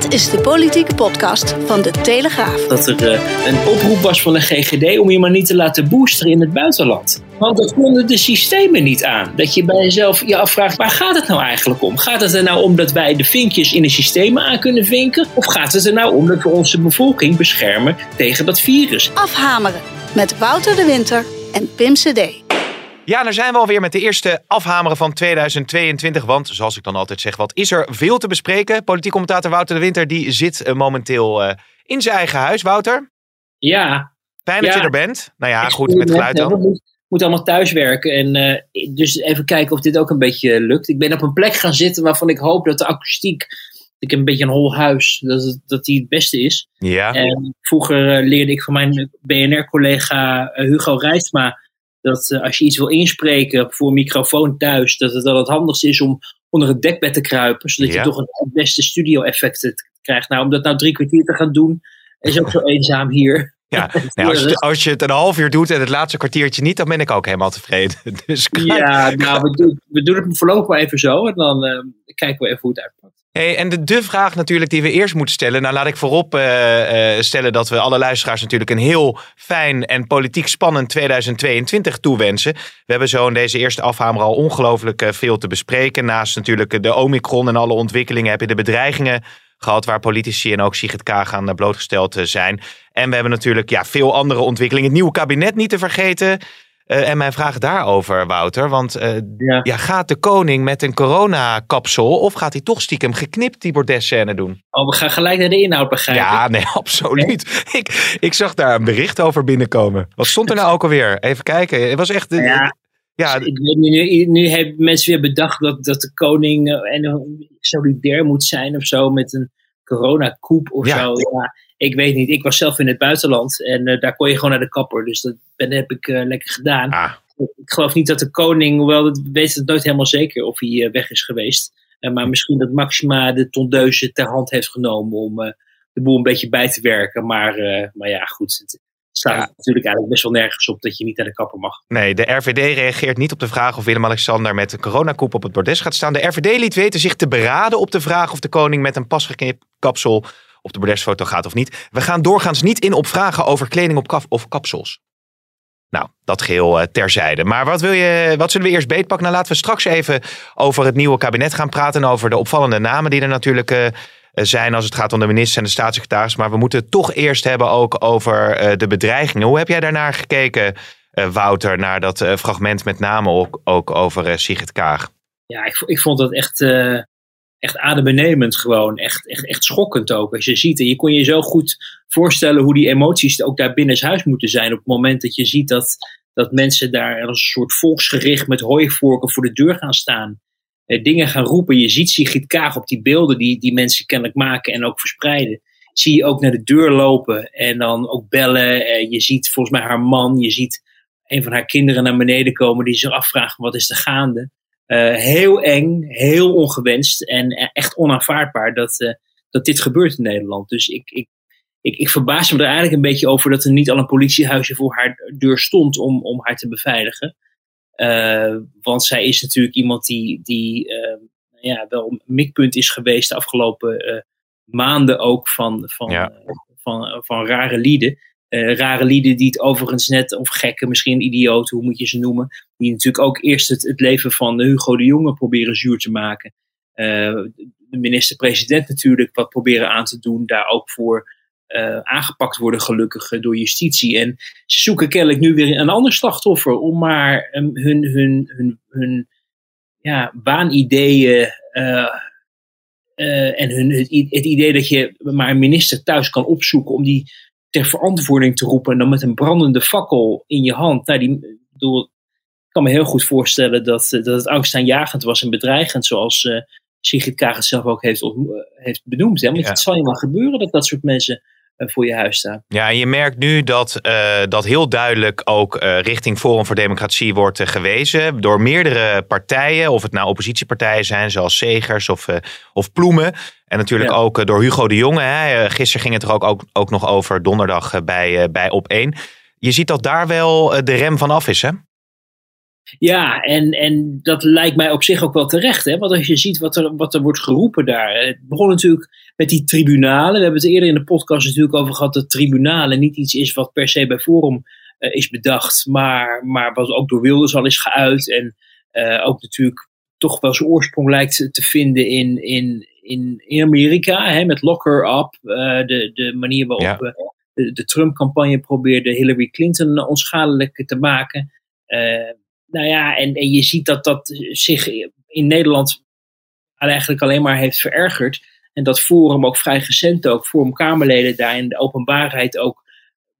Dit is de politieke podcast van De Telegraaf. Dat er uh, een oproep was van de GGD om je maar niet te laten boosteren in het buitenland. Want dat konden de systemen niet aan. Dat je bij jezelf je afvraagt, waar gaat het nou eigenlijk om? Gaat het er nou om dat wij de vinkjes in de systemen aan kunnen vinken? Of gaat het er nou om dat we onze bevolking beschermen tegen dat virus? Afhameren met Wouter de Winter en Pim CD. Ja, daar zijn we alweer met de eerste afhameren van 2022. Want, zoals ik dan altijd zeg, wat is er veel te bespreken? Politiek commentator Wouter de Winter die zit uh, momenteel uh, in zijn eigen huis. Wouter? Ja. Fijn dat ja. je er bent. Nou ja, goed, met geluid dan. Moet, moet allemaal thuiswerken. En uh, dus even kijken of dit ook een beetje lukt. Ik ben op een plek gaan zitten waarvan ik hoop dat de akoestiek... Ik heb een beetje een hol huis, dat, dat die het beste is. Ja. En vroeger leerde ik van mijn BNR-collega Hugo Rijtsma dat uh, als je iets wil inspreken voor een microfoon thuis, dat het dan het handigste is om onder het dekbed te kruipen, zodat Ja. je toch het beste studio-effect krijgt. Nou, om dat nou drie kwartier te gaan doen, is ook zo eenzaam hier. Ja, nou, als, je, als je het een half uur doet en het laatste kwartiertje niet, dan ben ik ook helemaal tevreden. Dus Ja, nou, we doen, we doen het voorlopig maar even zo en dan uh, kijken we even hoe het uitpakt. En de, de vraag natuurlijk die we eerst moeten stellen. Nou, laat ik voorop uh, uh, stellen dat we alle luisteraars natuurlijk een heel fijn en politiek spannend 2022 toewensen. We hebben zo in deze eerste afhamer al ongelooflijk uh, veel te bespreken. Naast natuurlijk de Omicron en alle ontwikkelingen heb je de bedreigingen gehad waar politici en ook Sigrid Kaag aan blootgesteld zijn. En we hebben natuurlijk ja, veel andere ontwikkelingen. Het nieuwe kabinet niet te vergeten. Uh, en mijn vraag daarover, Wouter. Want uh, ja. ja. gaat de koning met een coronakapsel of gaat hij toch stiekem geknipt die bordesscène doen? Oh, we gaan gelijk naar de inhoud begrijpen. Ja, nee, absoluut. ik, ik zag daar een bericht over binnenkomen. Wat stond er nou ook alweer? Even kijken. Het was echt... Uh, ja. Ja, ik weet, nu, nu hebben mensen weer bedacht dat, dat de koning en solidair moet zijn of zo met een coronakoep of ja. zo. Ja, ik weet niet. Ik was zelf in het buitenland en uh, daar kon je gewoon naar de kapper. Dus dat ben, heb ik uh, lekker gedaan. Ah. Ik geloof niet dat de koning, hoewel dat weet het nooit helemaal zeker of hij uh, weg is geweest. maar misschien dat Maxima de tondeuze ter hand heeft genomen om de boel een beetje bij te werken. Maar, maar ja, goed. Het staat ja. natuurlijk eigenlijk best wel nergens op dat je niet naar de kapper mag. Nee, de RVD reageert niet op de vraag of Willem-Alexander met een coronakoep op het bordes gaat staan. De RVD liet weten zich te beraden op de vraag of de koning met een pasgeknipt kapsel op de bordesfoto gaat of niet. We gaan doorgaans niet in op vragen over kleding op kaf of kapsels. Nou, dat geheel uh, terzijde. Maar wat, wil je, wat zullen we eerst beetpakken? Nou, laten we straks even over het nieuwe kabinet gaan praten. En over de opvallende namen die er natuurlijk uh, zijn als het gaat om de minister en de staatssecretaris. Maar we moeten het toch eerst hebben ook over uh, de bedreigingen. Hoe heb jij daarnaar gekeken, Wouter, naar dat fragment met name ook, ook over Sigrid Kaag? Ja, ik, ik vond dat echt echt adembenemend gewoon. Echt, echt, echt schokkend ook. Als je ziet, en je kon je zo goed voorstellen hoe die emoties ook daar binnen huis moeten zijn. Op het moment dat je ziet dat, dat mensen daar als een soort volksgericht met hooivorken voor de deur gaan staan. Eh, dingen gaan roepen. Je ziet Sigrid Kaag op die beelden die, die mensen kennelijk maken en ook verspreiden. Zie je ook naar de deur lopen en dan ook bellen. Eh, je ziet volgens mij haar man, je ziet een van haar kinderen naar beneden komen die zich afvragen wat is er gaande. Uh, heel eng, heel ongewenst en echt onaanvaardbaar dat, dat dit gebeurt in Nederland. Dus ik, ik, ik, ik verbaas me er eigenlijk een beetje over dat er niet al een politiehuisje voor haar deur stond om, om haar te beveiligen. Uh, want zij is natuurlijk iemand die, die ja, wel een mikpunt is geweest de afgelopen maanden ook van, van, ja. van, van, van rare lieden. Uh, rare lieden die het overigens net, of gekken, misschien idioten, hoe moet je ze noemen, die natuurlijk ook eerst het, het leven van Hugo de Jonge proberen zuur te maken. Uh, de minister-president natuurlijk wat proberen aan te doen, daar ook voor uh, aangepakt worden gelukkig door justitie. En ze zoeken kennelijk nu weer een ander slachtoffer om maar um, hun, hun, hun, hun ja, waanideeën en hun, het, het idee dat je maar een minister thuis kan opzoeken om die ter verantwoording te roepen en dan met een brandende fakkel in je hand. Nou, die, bedoel, ik kan me heel goed voorstellen dat, dat het angstaanjagend was en bedreigend, zoals Sigrid Kaag het zelf ook heeft, heeft benoemd. Hè? Want ja. het zal je wel gebeuren dat dat soort mensen voor je huis staan. Ja, en je merkt nu dat uh, dat heel duidelijk ook richting Forum voor Democratie wordt gewezen door meerdere partijen, of het nou oppositiepartijen zijn zoals Segers of, of Ploemen. En natuurlijk ja. ook door Hugo de Jonge. Hè. Gisteren ging het er ook, ook, ook nog over donderdag bij, bij Op1. Je ziet dat daar wel de rem van af is, hè? Ja, en, en dat lijkt mij op zich ook wel terecht. Hè? Want als je ziet wat er, wat er wordt geroepen daar. Het begon natuurlijk met die tribunalen. We hebben het eerder in de podcast natuurlijk over gehad dat tribunalen niet iets is wat per se bij Forum uh, is bedacht. Maar, maar wat ook door Wilders al is geuit. En uh, ook natuurlijk toch wel zijn oorsprong lijkt te vinden in, in, in, in Amerika. Hè, met Locker Up. Uh, de, de manier waarop ja. de, de Trump-campagne probeerde Hillary Clinton onschadelijk te maken. nou ja, en, en je ziet dat dat zich in Nederland eigenlijk alleen maar heeft verergerd. En dat Forum ook vrij recent ook, Forum Kamerleden daar in de openbaarheid ook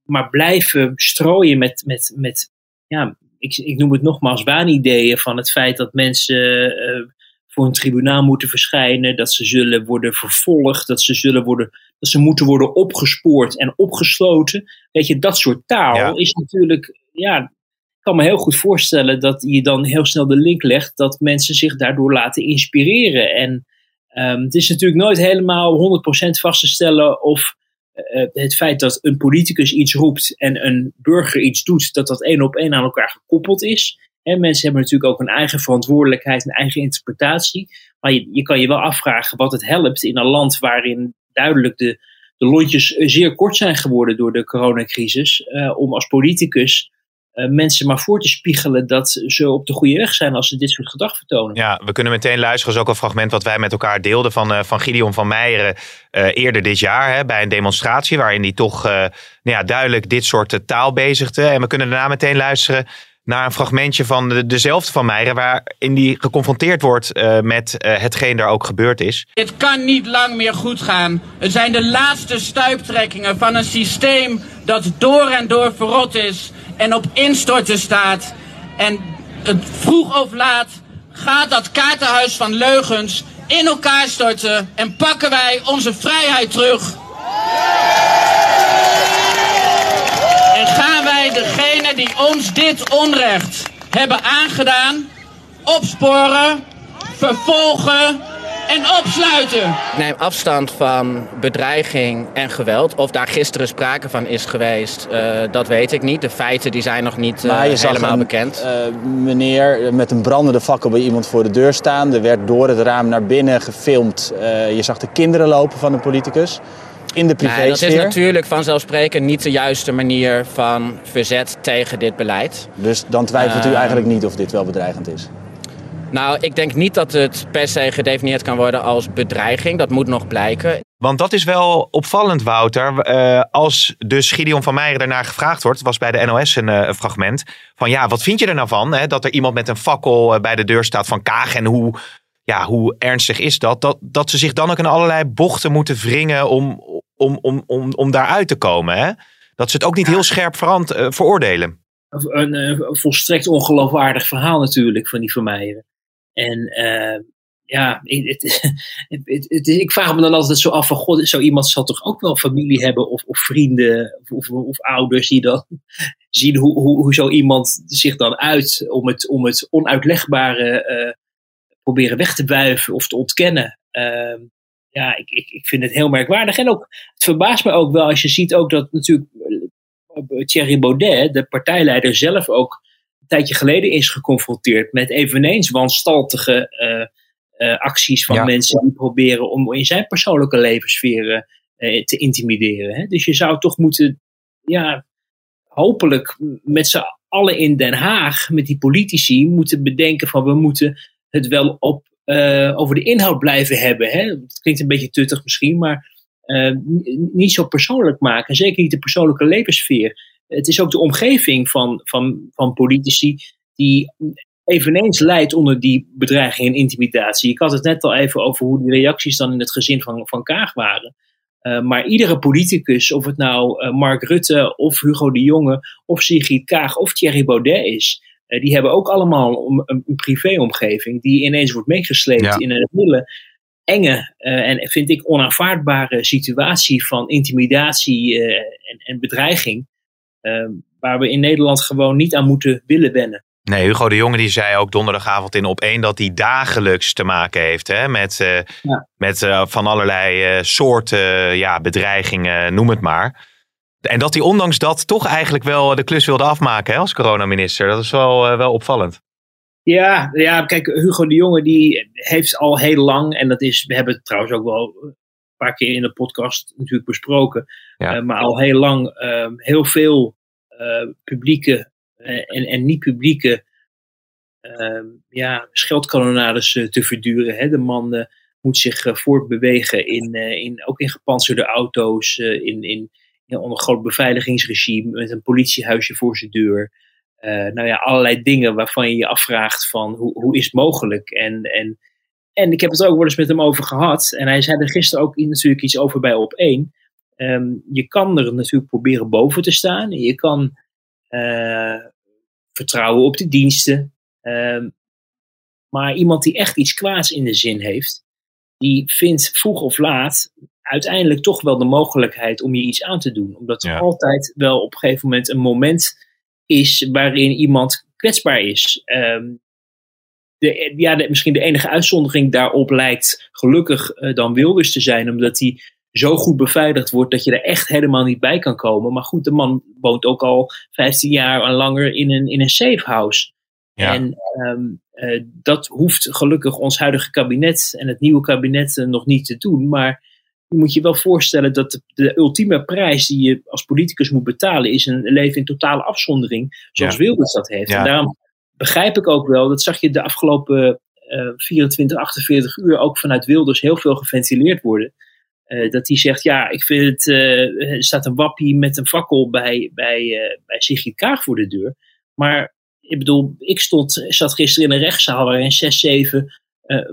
maar blijven strooien met, met, met ja, ik, ik noem het nogmaals waanideeën van het feit dat mensen uh, voor een tribunaal moeten verschijnen, dat ze zullen worden vervolgd, dat ze zullen worden, dat ze moeten worden opgespoord en opgesloten. Weet je, dat soort taal ja. is natuurlijk, ja, ik kan me heel goed voorstellen dat je dan heel snel de link legt dat mensen zich daardoor laten inspireren. En um, het is natuurlijk nooit helemaal 100% vast te stellen of uh, het feit dat een politicus iets roept en een burger iets doet, dat dat één op één aan elkaar gekoppeld is. He, mensen hebben natuurlijk ook een eigen verantwoordelijkheid, een eigen interpretatie. Maar je, je, kan je wel afvragen wat het helpt in een land waarin duidelijk de, de lontjes zeer kort zijn geworden door de coronacrisis. Om als politicus uh, mensen maar voor te spiegelen dat ze op de goede weg zijn als ze dit soort gedrag vertonen. Ja, we kunnen meteen luisteren. is ook een fragment wat wij met elkaar deelden van, uh, van Gideon van Meijeren uh, eerder dit jaar. Hè, bij een demonstratie waarin hij toch nou ja, duidelijk dit soort taal bezigde. En we kunnen daarna meteen luisteren naar een fragmentje van de, dezelfde van Meijeren, waarin die geconfronteerd wordt uh, met uh, hetgeen daar ook gebeurd is. Het kan niet lang meer goed gaan. Het zijn de laatste stuiptrekkingen van een systeem dat door en door verrot is en op instorten staat. En het vroeg of laat gaat dat kaartenhuis van leugens in elkaar storten en pakken wij onze vrijheid terug. En gaan wij degene die ons dit onrecht hebben aangedaan opsporen, vervolgen en opsluiten. Ik neem afstand van bedreiging en geweld. Of daar gisteren sprake van is geweest, uh, dat weet ik niet. De feiten die zijn nog niet uh, helemaal een, bekend. Uh, meneer met een brandende fakkel bij iemand voor de deur staan. Er werd door het raam naar binnen gefilmd. je zag de kinderen lopen van de politicus. In de privé nee, Dat is natuurlijk vanzelfsprekend niet de juiste manier van verzet tegen dit beleid. Dus dan twijfelt u eigenlijk niet of dit wel bedreigend is? Nou, ik denk niet dat het per se gedefinieerd kan worden als bedreiging. Dat moet nog blijken. Want dat is wel opvallend, Wouter. Uh, als dus Gideon van Meijeren daarnaar gevraagd wordt, was bij de NOS een uh, fragment. Van ja, wat vind je er nou van? Hè, dat er iemand met een fakkel uh, bij de deur staat van Kaag. En hoe, ja, hoe ernstig is dat? dat? Dat ze zich dan ook in allerlei bochten moeten wringen om, om, om, om, om daaruit te komen. Hè? Dat ze het ook niet heel scherp verant, veroordelen. Een, een volstrekt ongeloofwaardig verhaal natuurlijk van die van Meijeren. En uh, ja, het, het, het, ik vraag me dan altijd zo af van, god, zo iemand zal toch ook wel familie hebben of, of vrienden of, of, of, ouders die dan zien hoe, hoe, hoe zo iemand zich dan uit om het, om het onuitlegbare uh, proberen weg te wuiven of te ontkennen. Uh, ja, ik, ik, ik vind het heel merkwaardig. En ook, het verbaast me ook wel als je ziet ook dat natuurlijk Thierry Baudet, de partijleider zelf ook een tijdje geleden is geconfronteerd met eveneens wanstaltige uh, uh, acties van ja. mensen die proberen om in zijn persoonlijke levenssfeer uh, te intimideren. Hè? Dus je zou toch moeten, ja, hopelijk met z'n allen in Den Haag, met die politici, moeten bedenken van we moeten het wel op, over de inhoud blijven hebben. Hè? Het klinkt een beetje tuttig misschien, maar niet zo persoonlijk maken. Zeker niet de persoonlijke levenssfeer het is ook de omgeving van, van, van politici die eveneens leidt onder die bedreiging en intimidatie. Ik had het net al even over hoe de reacties dan in het gezin van, van Kaag waren. Uh, maar iedere politicus, of het nou Mark Rutte of Hugo de Jonge of Sigrid Kaag of Thierry Baudet is, uh, die hebben ook allemaal een, een privéomgeving die ineens wordt meegesleept ja. in een hele enge en vind ik onaanvaardbare situatie van intimidatie en, en bedreiging. Uh, waar we in Nederland gewoon niet aan moeten willen wennen. Nee, Hugo de Jonge die zei ook donderdagavond in op één dat hij dagelijks te maken heeft hè, met, ja. met van allerlei soorten ja, bedreigingen, noem het maar. En dat hij ondanks dat toch eigenlijk wel de klus wilde afmaken hè, als coronaminister. Dat is wel, wel opvallend. Ja, ja, kijk, Hugo de Jonge die heeft al heel lang, en dat is, we hebben het trouwens ook wel een paar keer in de podcast natuurlijk besproken, Ja. eh, maar al heel lang eh, heel veel eh, publieke eh, en, en niet-publieke eh, ja, scheldkanonades eh, te verduren. Hè. De man eh, moet zich eh, voortbewegen, in, eh, in, ook in gepantserde auto's, eh, in, in, onder groot beveiligingsregime, met een politiehuisje voor zijn deur. Eh, nou ja, allerlei dingen waarvan je je afvraagt van hoe, hoe is het mogelijk? En, en, en ik heb het ook wel eens met hem over gehad. En hij zei er gisteren ook natuurlijk iets over bij op 1. Ehm, je kan er natuurlijk proberen boven te staan. Je kan eh, vertrouwen op de diensten. Ehm, maar iemand die echt iets kwaads in de zin heeft, die vindt vroeg of laat uiteindelijk toch wel de mogelijkheid om je iets aan te doen. Omdat er Ja. altijd wel op een gegeven moment een moment is waarin iemand kwetsbaar is. Ehm, de, ja, de- misschien de enige uitzondering daarop lijkt gelukkig eh, dan Wilders te zijn, omdat hij zo goed beveiligd wordt dat je er echt helemaal niet bij kan komen. Maar goed, de man woont ook al 15 jaar en langer in een, in een safe house. Ja. En ehm, eh, dat hoeft gelukkig ons huidige kabinet en het nieuwe kabinet eh, nog niet te doen. Maar je moet je wel voorstellen dat de, ultieme prijs die je als politicus moet betalen, is een leven in totale afzondering, zoals Ja. Wilders dat heeft. Ja. En daarom begrijp ik ook wel, dat zag je de afgelopen eh 24, 48 uur ook vanuit Wilders heel veel geventileerd worden. Eh, dat hij zegt, ja, ik vind het, eh, er staat een wappie met een fakkel bij, bij, eh, bij Sigrid Kaag voor de deur. Maar ik bedoel, ik stond, zat gisteren in een rechtszaal waarin zes, zeven eh,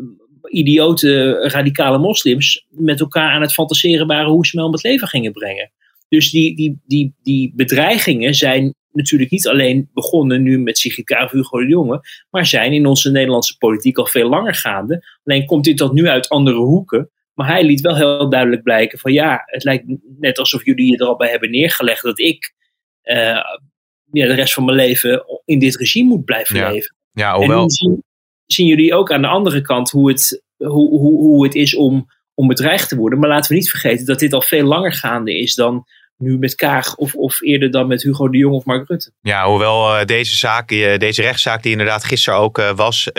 idiote radicale moslims met elkaar aan het fantaseren waren hoe ze me om het leven gingen brengen. Dus die, die, die, die bedreigingen zijn natuurlijk niet alleen begonnen nu met Sigrid Kaag, Hugo de Jonge, maar zijn in onze Nederlandse politiek al veel langer gaande. Alleen komt dit tot nu uit andere hoeken. Maar hij liet wel heel duidelijk blijken van ja, het lijkt net alsof jullie je er al bij hebben neergelegd dat ik eh, ja, de rest van mijn leven in dit regime moet blijven Ja. leven. Ja, En hoewel. nu zien, zien jullie ook aan de andere kant hoe het, hoe, hoe, hoe het is om, om bedreigd te worden. Maar laten we niet vergeten dat dit al veel langer gaande is dan nu met Kaag of, of eerder dan met Hugo de Jong of Mark Rutte. Ja, hoewel eh, deze zaak, eh, deze rechtszaak die inderdaad gisteren ook eh, was,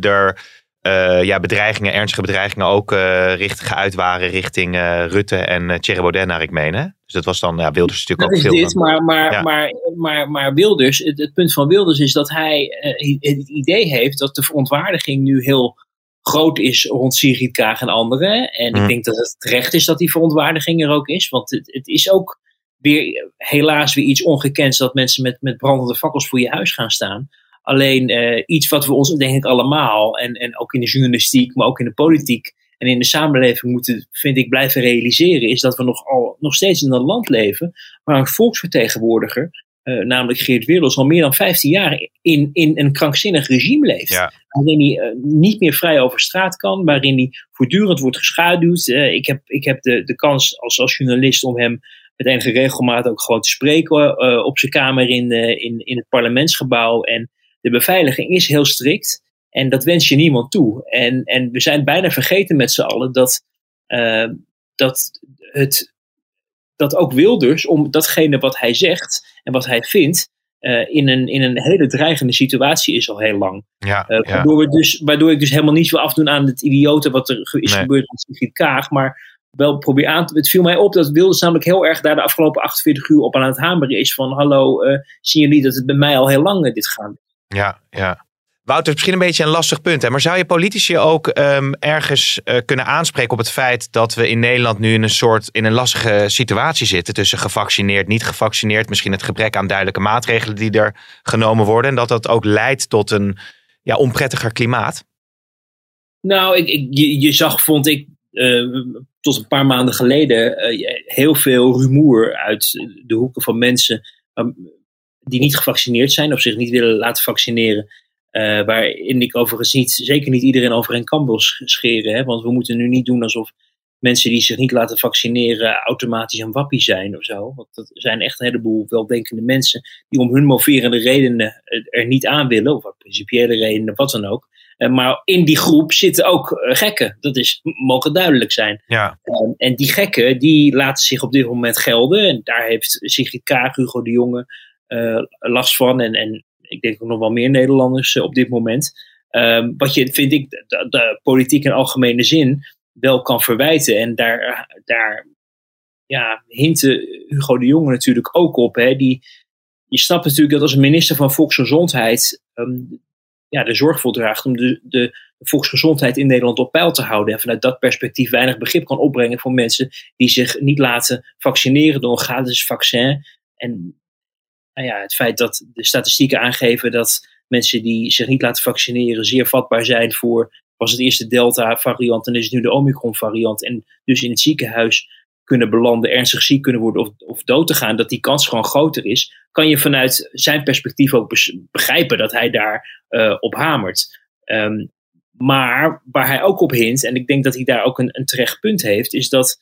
er eh, ja, bedreigingen, ernstige bedreigingen ook eh richt, geuit waren richting eh, Rutte en uh, Thierry Baudet, naar ik meen. Hè? Dus dat was dan, ja, Wilders natuurlijk ook veel. dit, maar, maar, Ja. maar, maar, maar Wilders, het, het punt van Wilders is dat hij het idee heeft dat de verontwaardiging nu heel groot is rond Sigrid Kaag en anderen. En Mm. ik denk dat het terecht is dat die verontwaardiging er ook is, want het, het is ook weer helaas weer iets ongekends dat mensen met, met brandende fakkels voor je huis gaan staan. Alleen eh, iets wat we ons denk ik allemaal, en, en ook in de journalistiek, maar ook in de politiek en in de samenleving moeten, vind ik, blijven realiseren, is dat we nog, al, nog steeds in een land leven waar een volksvertegenwoordiger, eh, namelijk Geert Wilders, al meer dan 15 jaar in, in een krankzinnig regime leeft. Ja. Waarin hij eh, niet meer vrij over straat kan, waarin hij voortdurend wordt geschaduwd. Ik heb, ik heb de, de kans als, als journalist om hem met enige regelmaat ook gewoon te spreken op zijn kamer in, in, in het parlementsgebouw. En de beveiliging is heel strikt. En dat wens je niemand toe. En, en we zijn bijna vergeten met z'n allen dat, eh, dat, het, dat ook Wilders, om datgene wat hij zegt en wat hij vindt, eh, in, een, in een hele dreigende situatie is al heel lang. Ja, Uh, ja. waardoor, we dus, waardoor ik dus helemaal niet wil afdoen aan het idiote wat er is Nee. gebeurd met Sigrid Kaag. Maar wel probeer aan te. Het viel mij op dat Wilders namelijk heel erg daar de afgelopen 48 uur op aan het hameren is. Van hallo, eh, zien jullie dat het bij mij al heel lang eh, dit gaat? Ja, ja. Wouter, misschien een beetje een lastig punt. Hè? Maar zou je politici ook ehm, ergens eh, kunnen aanspreken op het feit dat we in Nederland nu in een soort in een lastige situatie zitten tussen gevaccineerd, niet gevaccineerd, misschien het gebrek aan duidelijke maatregelen die er genomen worden en dat dat ook leidt tot een ja, onprettiger klimaat? Nou, ik, ik, je, je zag, vond ik, eh, tot een paar maanden geleden eh, heel veel rumoer uit de hoeken van mensen eh, die niet gevaccineerd zijn of zich niet willen laten vaccineren. Eh, waarin ik overigens niet, zeker niet iedereen over een kam wil scheren. Hè? Want we moeten nu niet doen alsof mensen die zich niet laten vaccineren automatisch een wappie zijn of zo. Want dat zijn echt een heleboel weldenkende mensen die om hun moverende redenen er niet aan willen. Of principiële redenen, wat dan ook. Eh, maar in die groep zitten ook eh, gekken. Dat is, mogen duidelijk zijn. Ja, Um, en die gekken, die laten zich op dit moment gelden. En daar heeft Sigrid Kaag, Hugo de Jonge, last van. En, en ik denk ook nog wel meer Nederlanders op dit moment. Ehm, wat je, vind ik, de, politiek in algemene zin wel kan verwijten. En daar, daar ja, hinten Hugo de Jonge natuurlijk ook op. Hè. Die, je snapt natuurlijk dat als minister van Volksgezondheid um, ja, de zorg voldraagt om de, de, volksgezondheid in Nederland op peil te houden. En vanuit dat perspectief weinig begrip kan opbrengen voor mensen die zich niet laten vaccineren door een gratis vaccin. En nou ja, het feit dat de statistieken aangeven dat mensen die zich niet laten vaccineren zeer vatbaar zijn voor, was het eerste Delta-variant en is het nu de Omicron-variant. En dus in het ziekenhuis kunnen belanden, ernstig ziek kunnen worden of, of dood te gaan, dat die kans gewoon groter is, kan je vanuit zijn perspectief ook begrijpen dat hij daar uh, op hamert. Um, maar waar hij ook op hint, en ik denk dat hij daar ook een, een terecht punt heeft, is dat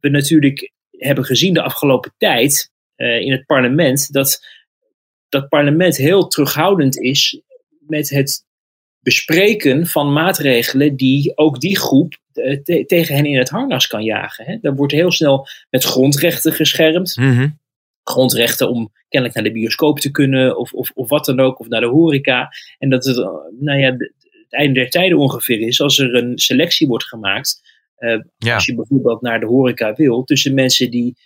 we natuurlijk hebben gezien de afgelopen tijd in het parlement dat dat parlement heel terughoudend is met het bespreken van maatregelen die ook die groep eh, tegen hen in het harnas kan jagen. Hè. Daar wordt heel snel met grondrechten geschermd. Mhm. Grondrechten om kennelijk naar de bioscoop te kunnen of, of, of wat dan ook, of naar de horeca. En dat het, nou ja, het einde der tijden ongeveer is als er een selectie wordt gemaakt. Uh, Als je bijvoorbeeld naar de horeca wil, tussen mensen die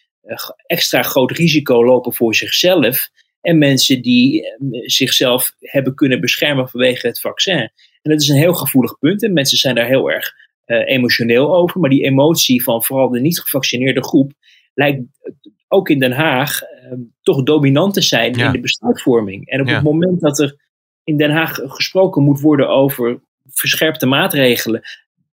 extra groot risico lopen voor zichzelf en mensen die zichzelf hebben kunnen beschermen vanwege het vaccin. En dat is een heel gevoelig punt en mensen zijn daar heel erg uh, emotioneel over. Maar die emotie van vooral de niet gevaccineerde groep lijkt ook in Den Haag uh, toch dominant te zijn in de besluitvorming. En op het moment dat er in Den Haag gesproken moet worden over verscherpte maatregelen,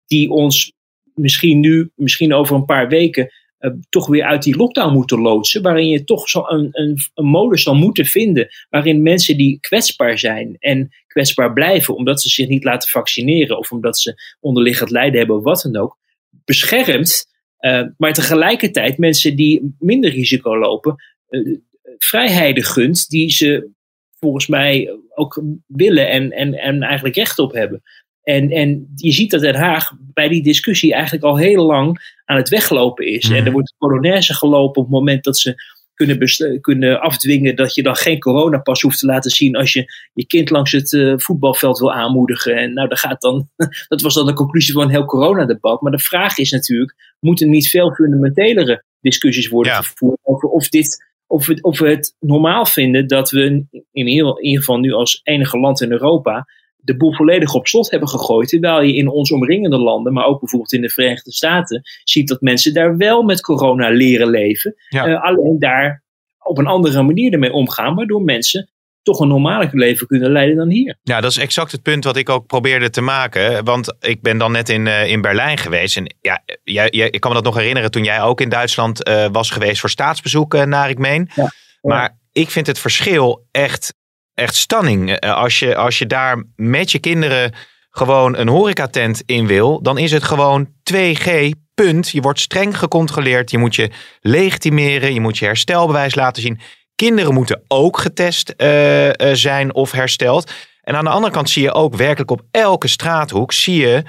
die ons misschien nu, misschien over een paar weken, uh, toch weer uit die lockdown moeten loodsen. Waarin je toch zo een, een, een modus zal moeten vinden. Waarin mensen die kwetsbaar zijn en kwetsbaar blijven, omdat ze zich niet laten vaccineren of omdat ze onderliggend lijden hebben of wat dan ook, beschermt. Uh, maar tegelijkertijd mensen die minder risico lopen, uh, vrijheden gunt die ze volgens mij ook willen en, en, en eigenlijk recht op hebben. En, en je ziet dat Den Haag bij die discussie eigenlijk al heel lang aan het weglopen is. En er mhm. wordt polonaise gelopen op het moment dat ze kunnen, kunnen afdwingen dat je dan geen coronapas hoeft te laten zien als je je kind langs het uh, voetbalveld wil aanmoedigen. En nou, dat gaat dan, dat was dan de conclusie van een heel coronadebat. Maar de vraag is natuurlijk, moeten niet veel fundamentelere discussies worden gevoerd over of dit of we, of we het normaal vinden dat we in ieder, in ieder geval nu als enige land in Europa de boel volledig op slot hebben gegooid. Terwijl je in ons omringende landen, maar ook bijvoorbeeld in de Verenigde Staten, ziet dat mensen daar wel met corona leren leven. Uh, alleen daar op een andere manier ermee omgaan, waardoor mensen toch een normaler leven kunnen leiden dan hier. Ja, dat is exact het punt wat ik ook probeerde te maken. Want ik ben dan net in, uh, in Berlijn geweest. En ja, jij, jij, ik kan me dat nog herinneren toen jij ook in Duitsland uh, was geweest voor staatsbezoek, naar ik meen. Ja, Maar ik vind het verschil echt echt stunning. Eh, als je, als je daar met je kinderen gewoon een horecatent in wil, dan is het gewoon 2G, punt. Je wordt streng gecontroleerd, je moet je legitimeren, je moet je herstelbewijs laten zien. Kinderen moeten ook getest uh, zijn of hersteld. En aan de andere kant zie je ook werkelijk op elke straathoek zie je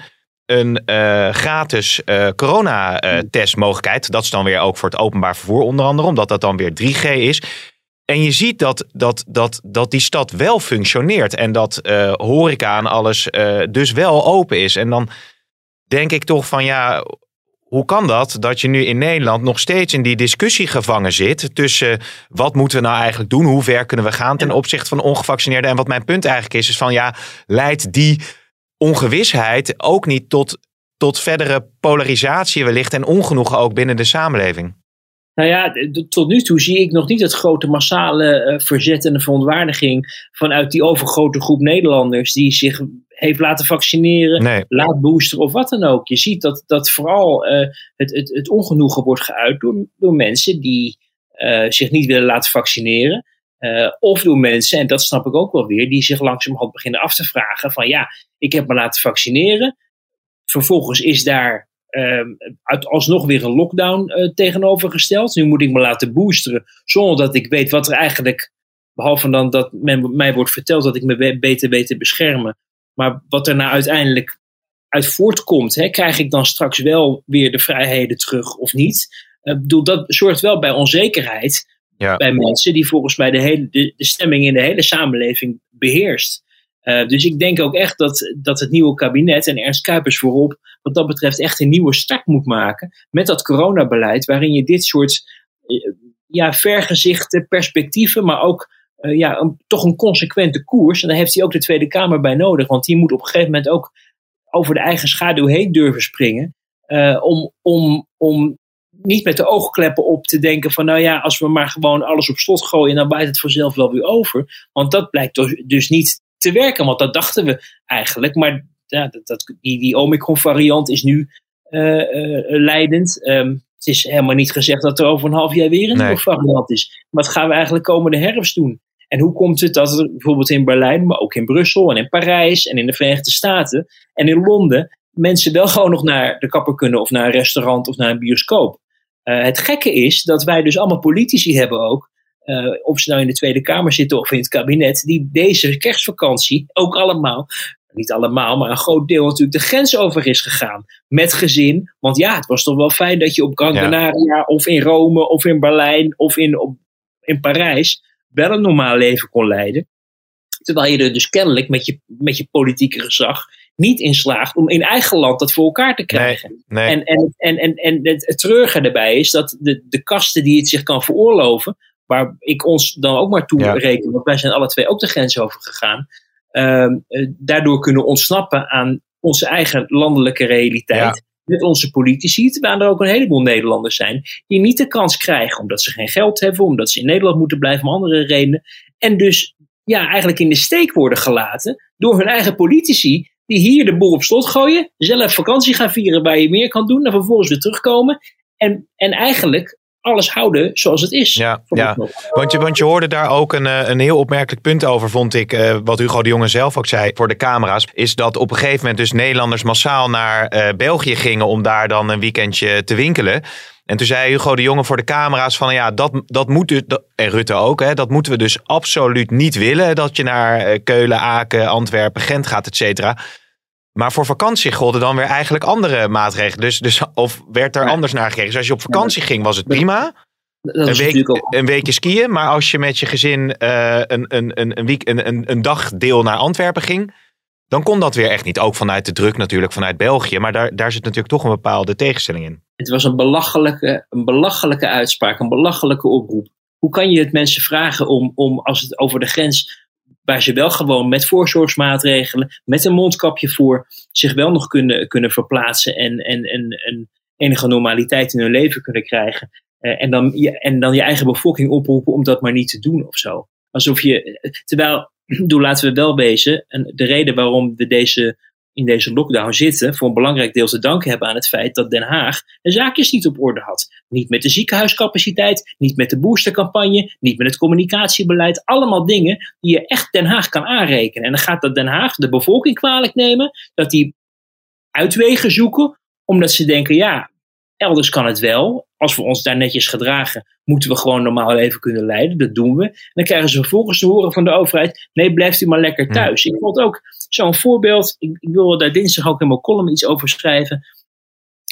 een uh, gratis coronatestmogelijkheid. Dat is dan weer ook voor het openbaar vervoer onder andere, omdat dat dan weer 3G is. En je ziet dat, dat, dat, dat die stad wel functioneert en dat uh, horeca en alles uh, dus wel open is. En dan denk ik toch van ja, hoe kan dat dat je nu in Nederland nog steeds in die discussie gevangen zit tussen wat moeten we nou eigenlijk doen, hoe ver kunnen we gaan ten opzichte van ongevaccineerden. En wat mijn punt eigenlijk is, is van ja, leidt die ongewisheid ook niet tot, tot verdere polarisatie wellicht en ongenoegen ook binnen de samenleving? Nou ja, tot nu toe zie ik nog niet het grote massale uh, verzet en de verontwaardiging vanuit die overgrote groep Nederlanders die zich heeft laten vaccineren, nee. laat boosteren of wat dan ook. Je ziet dat, dat vooral uh, het, het, het ongenoegen wordt geuit door, door mensen die uh, zich niet willen laten vaccineren. of door mensen, en dat snap ik ook wel weer, die zich langzamerhand beginnen af te vragen van ja, ik heb me laten vaccineren. Vervolgens is daar uit, alsnog weer een lockdown uh, tegenovergesteld. Nu moet ik me laten boosteren zonder dat ik weet wat er eigenlijk, behalve dan dat men, mij wordt verteld dat ik me beter weet te beschermen. Maar wat er nou uiteindelijk uit voortkomt, hè, krijg ik dan straks wel weer de vrijheden terug of niet? Uh, bedoel, dat zorgt wel bij onzekerheid ja. bij mensen die volgens mij de, hele, de, de stemming in de hele samenleving beheerst. Uh, dus ik denk ook echt dat, dat het nieuwe kabinet en Ernst Kuipers voorop, wat dat betreft, echt een nieuwe start moet maken met dat coronabeleid, waarin je dit soort uh, ja, vergezichte perspectieven, maar ook uh, ja, een, toch een consequente koers. En daar heeft hij ook de Tweede Kamer bij nodig, want die moet op een gegeven moment ook over de eigen schaduw heen durven springen. om, om, om niet met de oogkleppen op te denken van nou ja, als we maar gewoon alles op slot gooien, dan waait het vanzelf wel weer over. Want dat blijkt dus, dus niet te werken, want dat dachten we eigenlijk. Maar ja, dat, dat die, die Omicron variant is nu uh, uh, leidend. Um, het is helemaal niet gezegd dat er over een half jaar weer een nieuwe variant is. Wat gaan we eigenlijk komende herfst doen? En hoe komt het dat er bijvoorbeeld in Berlijn, maar ook in Brussel en in Parijs en in de Verenigde Staten en in Londen mensen wel gewoon nog naar de kapper kunnen of naar een restaurant of naar een bioscoop? Uh, het gekke is dat wij dus allemaal politici hebben ook, uh, of ze nou in de Tweede Kamer zitten of in het kabinet, die deze kerstvakantie ook allemaal, niet allemaal, maar een groot deel natuurlijk de grens over is gegaan. Met gezin. Want ja, het was toch wel fijn dat je op Gran Canaria ja. of in Rome of in Berlijn of in, op, in Parijs wel een normaal leven kon leiden. Terwijl je er dus kennelijk met je, met je politieke gezag niet in slaagt om in eigen land dat voor elkaar te krijgen. Nee, En, en, en, en, en het, het treurige daarbij is dat de, de kasten die het zich kan veroorloven, waar ik ons dan ook maar toe ja. reken, want wij zijn alle twee ook de grens over gegaan, uh, daardoor kunnen ontsnappen aan onze eigen landelijke realiteit. Ja. Met onze politici, terwijl er ook een heleboel Nederlanders zijn die niet de kans krijgen omdat ze geen geld hebben, omdat ze in Nederland moeten blijven om andere redenen. En dus ja, eigenlijk in de steek worden gelaten door hun eigen politici, die hier de boel op slot gooien, zelf vakantie gaan vieren waar je meer kan doen, en vervolgens weer terugkomen. En, en eigenlijk alles houden zoals het is. Ja, ja. Want, je, want je hoorde daar ook een, een heel opmerkelijk punt over, vond ik. Uh, wat Hugo de Jonge zelf ook zei voor de camera's. Is dat op een gegeven moment dus Nederlanders massaal naar uh, België gingen om daar dan een weekendje te winkelen. En toen zei Hugo de Jonge voor de camera's van ja, dat, dat moet dus, en Rutte ook, hè, dat moeten we dus absoluut niet willen. Dat je naar Keulen, Aken, Antwerpen, Gent gaat, et cetera. Maar voor vakantie golden dan weer eigenlijk andere maatregelen. Dus, dus of werd er anders naar gekeken? Dus als je op vakantie ging, was het prima. Een, week, een, weekje skiën. Maar als je met je gezin uh, een, een, een, een, week, een, een, een dagdeel naar Antwerpen ging. Dan kon dat weer echt niet. Ook vanuit de druk natuurlijk vanuit België. Maar daar, daar zit natuurlijk toch een bepaalde tegenstelling in. Het was een belachelijke, een belachelijke uitspraak. Een belachelijke oproep. Hoe kan je het mensen vragen om, om als het over de grens waar ze wel gewoon met voorzorgsmaatregelen, met een mondkapje voor, zich wel nog kunnen, kunnen verplaatsen en, en, en, en enige normaliteit in hun leven kunnen krijgen. Uh, en, dan, je, en dan je eigen bevolking oproepen om dat maar niet te doen of zo. Alsof je, terwijl, doe, laten we wel wezen, en de reden waarom we deze in deze lockdown zitten, voor een belangrijk deel te danken hebben aan het feit dat Den Haag de zaakjes niet op orde had. Niet met de ziekenhuiscapaciteit, niet met de boostercampagne, niet met het communicatiebeleid. Allemaal dingen die je echt Den Haag kan aanrekenen. En dan gaat dat Den Haag de bevolking kwalijk nemen, dat die uitwegen zoeken, omdat ze denken, ja, elders kan het wel. Als we ons daar netjes gedragen, moeten we gewoon normaal leven kunnen leiden. Dat doen we. En dan krijgen ze vervolgens te horen van de overheid: nee, blijft u maar lekker thuis. Ik vond ook zo'n voorbeeld. Ik, ik wil daar dinsdag ook in mijn column iets over schrijven.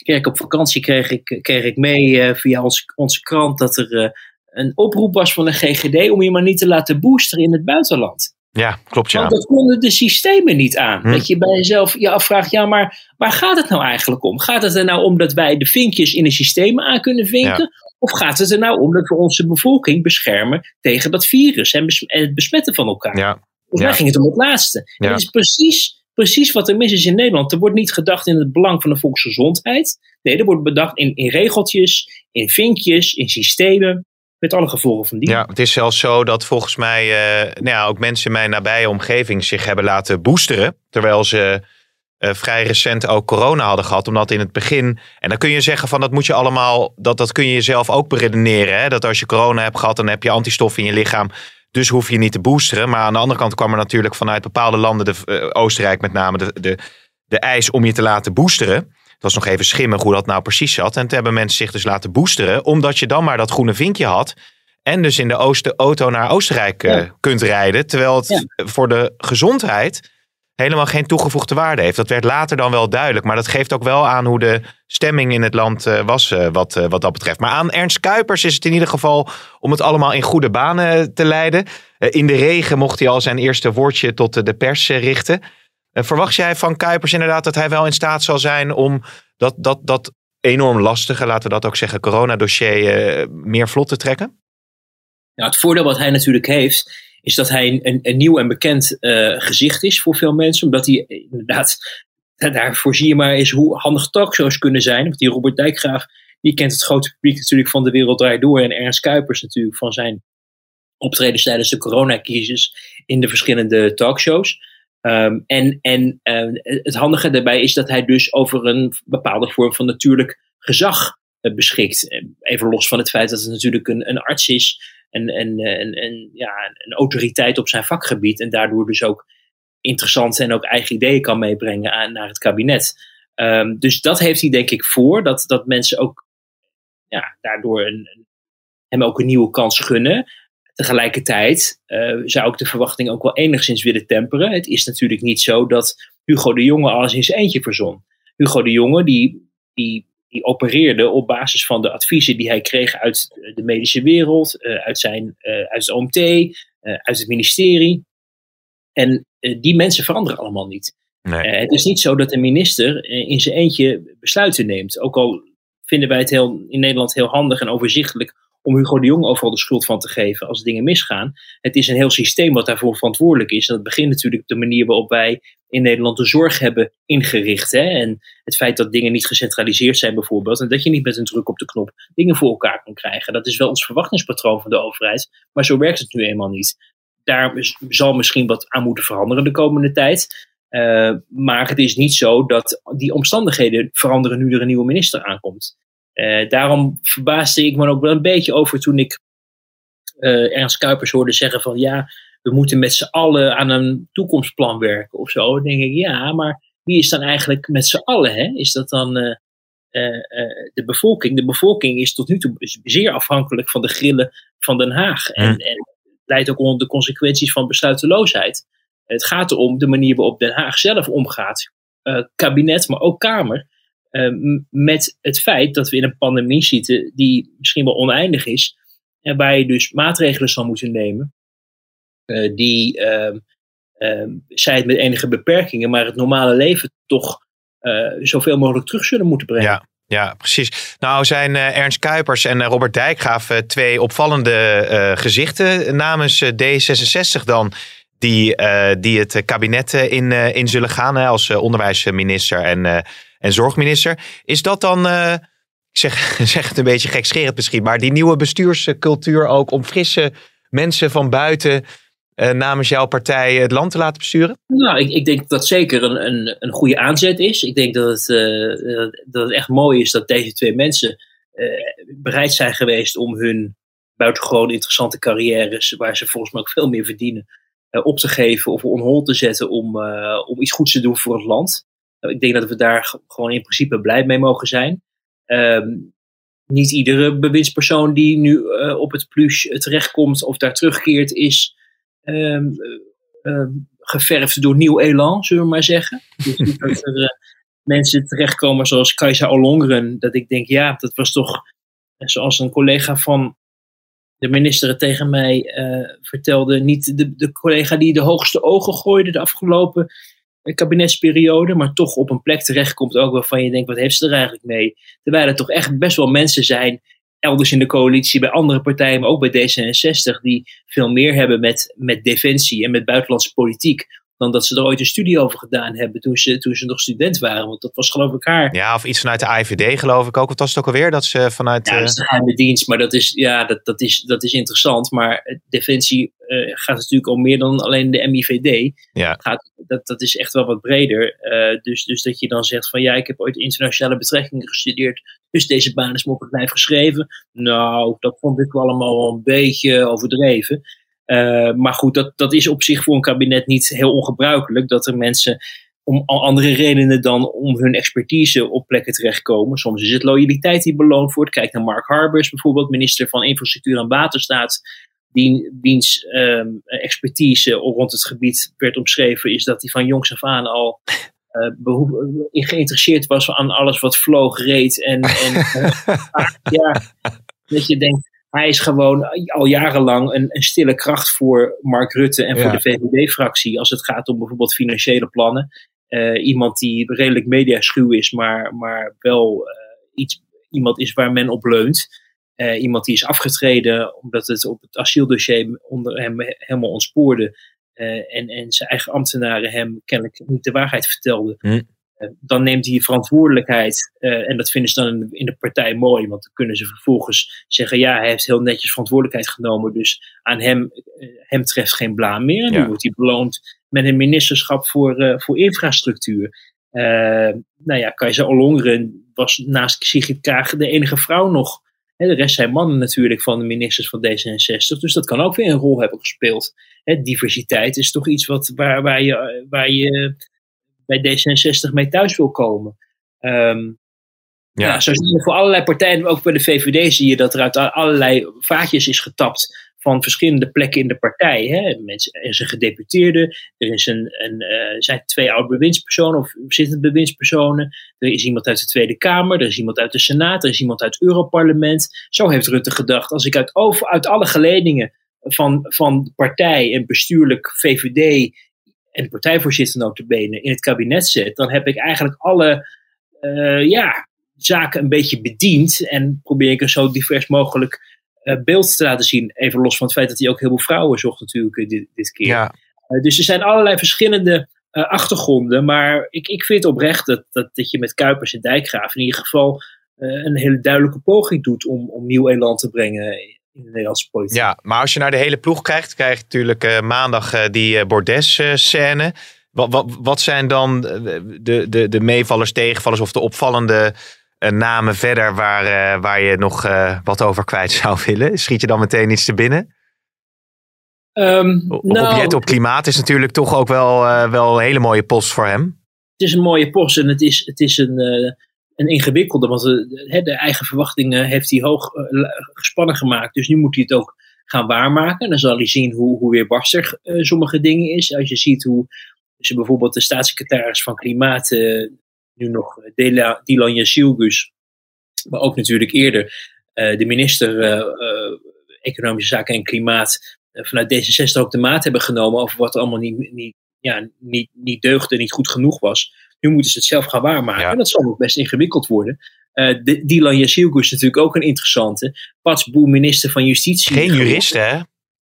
Kijk, op vakantie kreeg ik, kreeg ik mee uh, via ons, onze krant dat er uh, een oproep was van de GGD om je maar niet te laten boosteren in het buitenland. Ja, klopt ja. Want dat konden de systemen niet aan. Hm. Dat je bij jezelf je afvraagt, ja, maar waar gaat het nou eigenlijk om? Gaat het er nou om dat wij de vinkjes in de systemen aan kunnen vinken? Ja. Of gaat het er nou om dat we onze bevolking beschermen tegen dat virus en het besmetten van elkaar? Ja. Volgens mij ging het om het laatste. Ja. Het is precies, precies wat er mis is in Nederland. Er wordt niet gedacht in het belang van de volksgezondheid. Nee, er wordt bedacht in, in regeltjes, in vinkjes, in systemen. Met alle gevolgen van die. Ja, het is zelfs zo dat volgens mij uh, nou ja, ook mensen in mijn nabije omgeving zich hebben laten boosteren. Terwijl ze uh, vrij recent ook corona hadden gehad. Omdat in het begin. En dan kun je zeggen van dat moet je allemaal. Dat, dat kun je jezelf ook beredeneren. Hè? Dat als je corona hebt gehad, dan heb je antistoffen in je lichaam. Dus hoef je niet te boosteren. Maar aan de andere kant kwam er natuurlijk vanuit bepaalde landen, de, uh, Oostenrijk met name, de, de, de eis om je te laten boosteren. Het was nog even schimmig hoe dat nou precies zat. En toen hebben mensen zich dus laten boosteren, omdat je dan maar dat groene vinkje had. En dus in de Oosten, auto naar Oostenrijk uh, ja. kunt rijden. Terwijl het ja. voor de gezondheid helemaal geen toegevoegde waarde heeft. Dat werd later dan wel duidelijk. Maar dat geeft ook wel aan hoe de stemming in het land eh, was eh, wat, eh, wat dat betreft. Maar aan Ernst Kuipers is het in ieder geval om het allemaal in goede banen te leiden. in de regen mocht hij al zijn eerste woordje tot de pers richten. Verwacht jij van Kuipers inderdaad dat hij wel in staat zal zijn om dat, dat, dat enorm lastige, laten we dat ook zeggen, coronadossier meer vlot te trekken? Ja, het voordeel wat hij natuurlijk heeft, is dat hij een, nieuw en bekend uh, gezicht is voor veel mensen. Omdat hij inderdaad, daarvoor zie je maar eens hoe handig talkshows kunnen zijn. Want die Robert Dijkgraaf, die kent het grote publiek natuurlijk van De Wereld Draait Door. En Ernst Kuipers natuurlijk van zijn optredens tijdens de coronacrisis in de verschillende talkshows. Um, en en uh, het handige daarbij is dat hij dus over een bepaalde vorm van natuurlijk gezag uh, beschikt. Even los van het feit dat het natuurlijk een, arts is en, en, en, en ja, een autoriteit op zijn vakgebied. En daardoor dus ook interessante en ook eigen ideeën kan meebrengen naar het kabinet. Dus dat heeft hij denk ik voor. Dat, dat mensen ook ja, daardoor een, hem ook een nieuwe kans gunnen. Tegelijkertijd uh, zou ik de verwachting ook wel enigszins willen temperen. Het is natuurlijk niet zo dat Hugo de Jonge alles in zijn eentje verzon. Hugo de Jonge die, die die opereerde op basis van de adviezen die hij kreeg uit de medische wereld, uh, uit, zijn, uh, uit het OMT, uit het ministerie. En die mensen veranderen allemaal niet. Nee. het is niet zo dat een minister in zijn eentje besluiten neemt. Ook al vinden wij het heel, in Nederland heel handig en overzichtelijk om Hugo de Jong overal de schuld van te geven als dingen misgaan. Het is een heel systeem wat daarvoor verantwoordelijk is. En dat begint natuurlijk de manier waarop wij in Nederland de zorg hebben ingericht. Hè? En het feit dat dingen niet gecentraliseerd zijn bijvoorbeeld. En dat je niet met een druk op de knop dingen voor elkaar kan krijgen. Dat is wel ons verwachtingspatroon van de overheid. Maar zo werkt het nu eenmaal niet. Daar zal misschien wat aan moeten veranderen de komende tijd. Uh, maar het is niet zo dat die omstandigheden veranderen nu er een nieuwe minister aankomt. Uh, daarom verbaasde ik me ook wel een beetje over toen ik uh, Ernst Kuipers hoorde zeggen van ja, we moeten met z'n allen aan een toekomstplan werken of zo. Dan denk ik ja, maar wie is dan eigenlijk met z'n allen? Hè? Is dat dan uh, de bevolking? De bevolking is tot nu toe zeer afhankelijk van de grillen van Den Haag. En, en leidt ook onder de consequenties van besluiteloosheid. Het gaat erom de manier waarop Den Haag zelf omgaat. kabinet, maar ook Kamer uh, met het feit dat we in een pandemie zitten die misschien wel oneindig is. En waar je dus maatregelen zal moeten nemen. Uh, die, uh, zij het met enige beperkingen, maar het normale leven toch uh, zoveel mogelijk terug zullen moeten brengen. Ja. Ja, precies. Nou zijn Ernst Kuipers en Robert Dijkgraaf twee opvallende gezichten namens D66 dan die, die het kabinet in, in zullen gaan als onderwijsminister en en zorgminister. Is dat dan, uh, ik zeg, zeg het een beetje gekscherend misschien, maar die nieuwe bestuurscultuur ook om frisse mensen van buiten uh, namens jouw partij het land te laten besturen? Nou, ik, ik denk dat dat zeker een, een, een goede aanzet is. Ik denk dat het, uh, dat het echt mooi is dat deze twee mensen bereid zijn geweest om hun buitengewoon interessante carrières, waar ze volgens mij ook veel meer verdienen, op te geven of on hold te zetten om, om iets goeds te doen voor het land. Ik denk dat we daar gewoon in principe blij mee mogen zijn. Um, niet iedere bewindspersoon die nu uh, op het plus terechtkomt of daar terugkeert, is um, uh, geverfd door nieuw elan, zullen we maar zeggen. Dus dat er uh, mensen terechtkomen zoals Kajsa Ollongren, dat ik denk, ja, dat was toch, zoals een collega van de minister tegen mij vertelde, niet de, de collega die de hoogste ogen gooide de afgelopen kabinetsperiode, maar toch op een plek terechtkomt ook waarvan je denkt, wat heeft ze er eigenlijk mee? Terwijl er toch echt best wel mensen zijn, elders in de coalitie, bij andere partijen, maar ook bij D66, die veel meer hebben met, met defensie en met buitenlandse politiek dan dat ze er ooit een studie over gedaan hebben toen ze, toen ze nog student waren. Want dat was geloof ik haar. Ja, of iets vanuit de IVD geloof ik ook. Wat was het ook alweer? Dat ze vanuit... Ja, dat is de geheime dienst. Maar dat is, ja, dat, dat, is, dat is interessant. Maar Defensie uh, gaat natuurlijk om meer dan alleen de MIVD. Ja. Gaat, dat, dat is echt wel wat breder. Uh, dus, dus dat je dan zegt van ja, ik heb ooit internationale betrekkingen gestudeerd. Dus deze baan is me op het lijf geschreven. Nou, dat vond ik allemaal wel een beetje overdreven. Uh, maar goed, dat, dat is op zich voor een kabinet niet heel ongebruikelijk. Dat er mensen om andere redenen dan om hun expertise op plekken terechtkomen. Soms is het loyaliteit die beloond wordt. Kijk naar Mark Harbers bijvoorbeeld, minister van Infrastructuur en Waterstaat. die, wiens ehm, expertise rond het gebied werd omschreven, is dat hij van jongs af aan al uh, geïnteresseerd was aan alles wat vloog, reed. En, en ja, dat je denkt, hij is gewoon al jarenlang een, een stille kracht voor Mark Rutte en voor de VVD-fractie als het gaat om bijvoorbeeld financiële plannen. Uh, iemand die redelijk mediaschuw is, maar, maar wel uh, iets, iemand is waar men op leunt. Uh, iemand die is afgetreden omdat het op het asieldossier onder hem helemaal ontspoorde. en, en zijn eigen ambtenaren hem kennelijk niet de waarheid vertelden. Hm. Dan neemt hij verantwoordelijkheid. en dat vinden ze dan in de, in de, partij mooi. Want dan kunnen ze vervolgens zeggen: ja, hij heeft heel netjes verantwoordelijkheid genomen. Dus aan hem, hem treft geen blaam meer. En ja. nu wordt hij beloond met een ministerschap voor, uh, voor infrastructuur. Nou ja, Kajsa Ollongren was naast Sigrid Kaag de enige vrouw nog. De rest zijn mannen natuurlijk van de ministers van D66. Dus dat kan ook weer een rol hebben gespeeld. Diversiteit is toch iets wat, waar, waar, je, waar je bij D66 mee thuis wil komen. Um, ja. zo zie je voor allerlei partijen, ook bij de VVD zie je dat er uit allerlei vaatjes is getapt van verschillende plekken in de partij. Hè. Mensen, er is een gedeputeerde, er is een, een, uh, zijn twee oude bewindspersonen of zittende bewindspersonen. Er is iemand uit de Tweede Kamer, er is iemand uit de Senaat, er is iemand uit het Europarlement. Zo heeft Rutte gedacht, als ik uit, over, uit alle geledingen van, van de partij en bestuurlijk VVD en de partijvoorzitter notabene in het kabinet zet, dan heb ik eigenlijk alle uh, ja, zaken een beetje bediend en probeer ik er zo divers mogelijk uh, beeld te laten zien. Even los van het feit dat hij ook heel veel vrouwen zocht natuurlijk eh, dit, dit keer. Ja. Dus er zijn allerlei verschillende achtergronden. Maar ik, ik vind oprecht dat, dat, dat je met Kuipers en Dijkgraaf in ieder geval een hele duidelijke poging doet om, om nieuw elan te brengen in de Nederlandse politiek. Ja, maar als je naar de hele ploeg kijkt, krijg je natuurlijk maandag die Bordes-scène. Wat, wat, wat zijn dan de, de, de meevallers, tegenvallers of de opvallende namen verder waar, uh, waar je nog uh, wat over kwijt zou willen? Schiet je dan meteen iets te binnen? Um, nou, op klimaat is natuurlijk toch ook wel, uh, wel een hele mooie post voor hem. Het is een mooie post en het is, het is een, een ingewikkelde. Want de, de, eigen verwachtingen heeft hij hoog gespannen gemaakt. Dus nu moet hij het ook gaan waarmaken. En dan zal hij zien hoe, hoe weerbarstig sommige dingen is. Als je ziet hoe ze bijvoorbeeld de staatssecretaris van Klimaat nu nog eh, Dylan Jasilgus, maar ook natuurlijk eerder eh, de minister eh, Economische Zaken en Klimaat vanuit D66 ook de maat hebben genomen over wat allemaal niet, niet, ja, niet, niet deugde, niet goed genoeg was. Nu moeten ze het zelf gaan waarmaken. En dat zal ook best ingewikkeld worden. Uh, Dylan Jasilgus is natuurlijk ook een interessante. Pats Boe, minister van Justitie. Geen jurist, hè?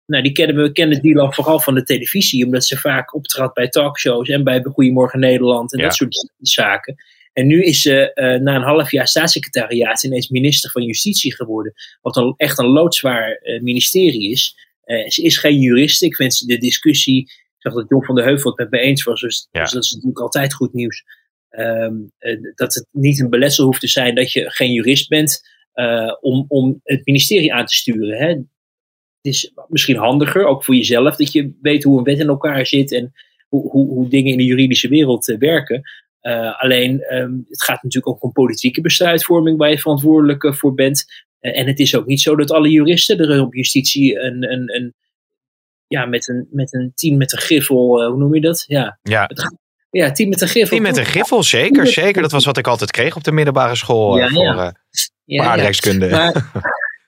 Nou, die kennen we kennen Dylan vooral van de televisie, omdat ze vaak optrad bij talkshows en bij Goedemorgen Nederland en dat soort zaken. En nu is ze uh, na een half jaar staatssecretariaat ineens minister van Justitie geworden. Wat een, echt een loodzwaar uh, ministerie is. Uh, ze is geen jurist. Ik vind de discussie. Zag dat John van der Heuvel het met me eens was. Dus, ja. dus dat is natuurlijk altijd goed nieuws. Um, dat het niet een beletsel hoeft te zijn dat je geen jurist bent. om, om het ministerie aan te sturen. Hè het is misschien handiger, ook voor jezelf, dat je weet hoe een wet in elkaar zit en hoe, hoe, hoe dingen in de juridische wereld uh, werken. Uh, alleen, um, het gaat natuurlijk ook om politieke besluitvorming waar je verantwoordelijk voor bent. en het is ook niet zo dat alle juristen er op justitie een, een, een ja, met een, met een team met een griffel, hoe noem je dat? Ja, ja. Het, ja, team met een griffel. Team met een griffel, zeker. Zeker, dat was wat ik altijd kreeg op de middelbare school ja, voor ja. Ja, aardrijkskunde. Maar,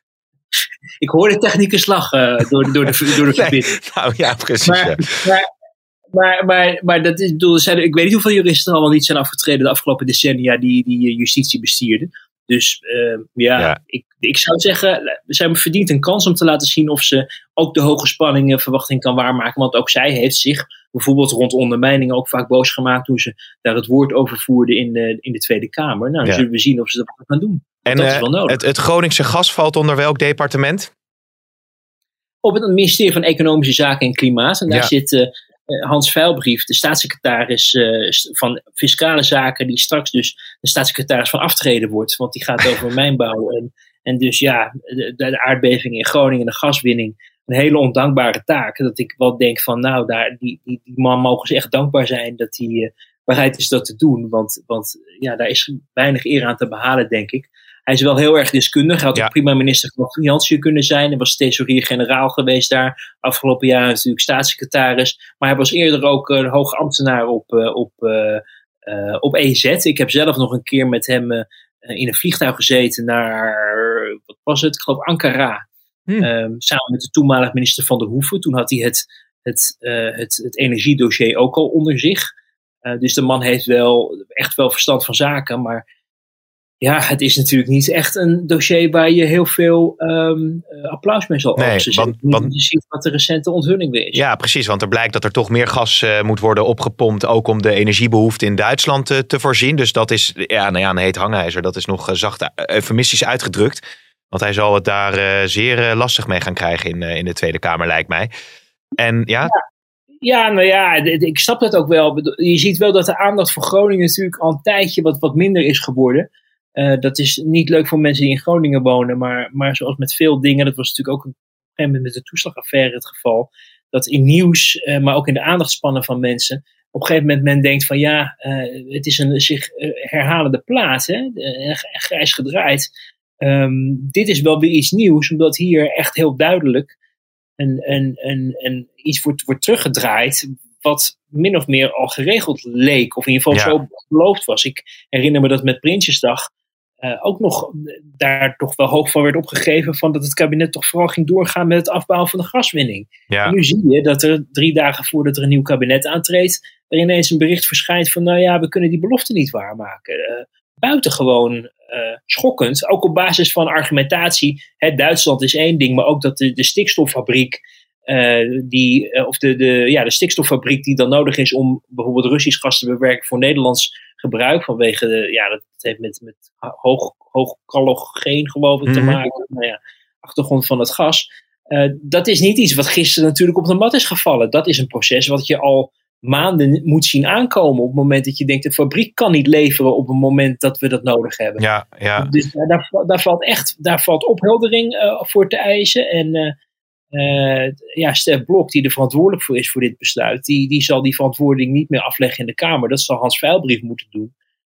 ik hoor de technicus lachen door, door de, door de verbinding. nou ja, precies. Maar, maar, maar, maar, maar, dat is, bedoel, zijn, ik weet niet hoeveel juristen er allemaal niet zijn afgetreden de afgelopen decennia die, die eh, justitie bestierden. Dus uh, ja, ja, Ik, ik zou zeggen, zij verdient een kans om te laten zien of ze ook de hoge spanningen verwachting kan waarmaken. Want ook zij heeft zich bijvoorbeeld rond ondermijning ook vaak boos gemaakt toen ze daar het woord over voerde in de, in de Tweede Kamer. Nou, dan zullen we zien of ze dat gaan doen. En dat is wel nodig. Het, het Groningse gas valt onder welk departement? Op het ministerie van Economische Zaken en Klimaat. En daar zit uh, Hans Veilbrief, de staatssecretaris uh, van Fiscale Zaken, die straks dus de staatssecretaris van aftreden wordt. Want die gaat over mijnbouw. En, en dus ja, de, de aardbeving in Groningen, de gaswinning. Een hele ondankbare taak. Dat ik wel denk van, nou, daar, die, die, die man mogen ze echt dankbaar zijn dat hij uh, bereid is dat te doen. Want, want ja, daar is weinig eer aan te behalen, denk ik. Hij is wel heel erg deskundig. Hij had Ja. ook prima minister van Financiën kunnen zijn. Hij was thesaurier-generaal geweest daar. Afgelopen jaar natuurlijk staatssecretaris. Maar hij was eerder ook een hoge ambtenaar op, eh, op, eh, eh, op EZ. Ik heb zelf nog een keer met hem in een vliegtuig gezeten naar, wat was het? Ik geloof Ankara. Hmm. Ehm, samen met de toenmalig minister van der Hoeven. Toen had hij het, het, het, het energiedossier ook al onder zich. Dus de man heeft wel echt wel verstand van zaken. Maar ja, het is natuurlijk niet echt een dossier waar je heel veel ehm, eh, applaus mee zal Nee, oogsten. want- want- je ziet wat de recente onthulling weer is. Ja, precies. Want er blijkt dat er toch meer gas eh, moet worden opgepompt. Ook om de energiebehoefte in Duitsland eh, te voorzien. Dus dat is ja, nou ja, een heet hangijzer. Dat is nog eh, zacht eufemistisch uitgedrukt. Want hij zal het daar zeer lastig mee gaan krijgen in, in de Tweede Kamer, lijkt mij. En ja, Ja, nou ja, ik snap dat ook wel. Je ziet wel dat de aandacht voor Groningen natuurlijk al een tijdje wat, wat minder is geworden. Eh, dat is niet leuk voor mensen die in Groningen wonen, maar, maar zoals met veel dingen, dat was natuurlijk ook op een gegeven moment met de toeslagaffaire het geval, dat in nieuws, eh, maar ook in de aandachtspannen van mensen, op een gegeven moment men denkt van ja, eh, het is een zich herhalende plaat, hè? grijs gedraaid. Ehm, dit is wel weer iets nieuws, omdat hier echt heel duidelijk en, en, en, en iets wordt, wordt teruggedraaid wat min of meer al geregeld leek. Of in ieder geval Ja. zo beloofd was. Ik herinner me dat met Prinsjesdag eh, ook nog daar toch wel hoog van werd opgegeven van dat het kabinet toch vooral ging doorgaan met het afbouwen van de gaswinning. ja. En nu zie je dat er drie dagen voordat er een nieuw kabinet aantreedt, er ineens een bericht verschijnt van nou ja, we kunnen die belofte niet waarmaken. Eh buitengewoon eh, schokkend, ook op basis van argumentatie. Hè, Duitsland is één ding, maar ook dat de, de stikstoffabriek, eh, die, eh, of de, de, ja, de stikstoffabriek die dan nodig is om bijvoorbeeld Russisch gas te bewerken voor Nederlands gebruik, vanwege de, ja, dat heeft met, met hoog, hoog calogeen geloof ik te Mhm. maken, nou ja, achtergrond van het gas. Eh, dat is niet iets wat gisteren natuurlijk op de mat is gevallen. Dat is een proces wat je al maanden moet zien aankomen. Op het moment dat je denkt, de fabriek kan niet leveren op het moment dat we dat nodig hebben. ja, ja. Dus daar, daar, valt echt daar valt opheldering eh, voor te eisen. En eh, eh, ja, Stef Blok, die er verantwoordelijk voor is voor dit besluit, die, die zal die verantwoording niet meer afleggen in de Kamer. Dat zal Hans Veilbrief moeten doen.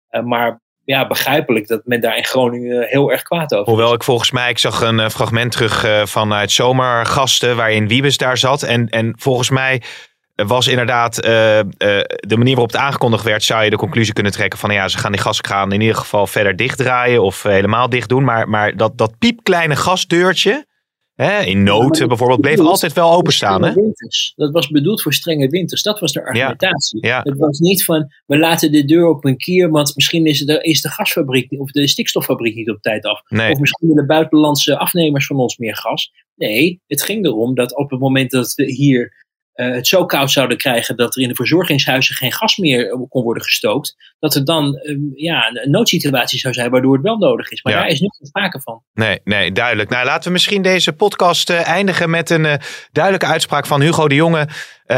Eh, maar ja, begrijpelijk dat men daar in Groningen heel erg kwaad over. Hoewel ik volgens mij, ik zag een eh, fragment terug eh, vanuit Zomergasten, waarin Wiebes daar zat. En, en volgens mij was inderdaad eh, eh, de manier waarop het aangekondigd werd, zou je de conclusie kunnen trekken van ja, ze gaan die gaskraan in ieder geval verder dichtdraaien of eh, helemaal dicht doen. Maar, maar dat, dat piepkleine gasdeurtje, hè, in nood maar bijvoorbeeld, bleef altijd wel openstaan. Hè? Winters. Dat was bedoeld voor strenge winters. Dat was de argumentatie. ja. Het was niet van, we laten de deur op een kier, want misschien is de, is de gasfabriek of de stikstoffabriek niet op tijd af. Nee. Of misschien willen buitenlandse afnemers van ons meer gas. Nee, het ging erom dat op het moment dat we hier eh, het zo koud zouden krijgen dat er in de verzorgingshuizen geen gas meer eh, kon worden gestookt, dat er dan eh, ja, een noodsituatie zou zijn waardoor het wel nodig is. Maar Ja. daar is geen sprake van. Nee, nee, duidelijk. Nou, laten we misschien deze podcast eh, eindigen met een duidelijke uitspraak van Hugo de Jonge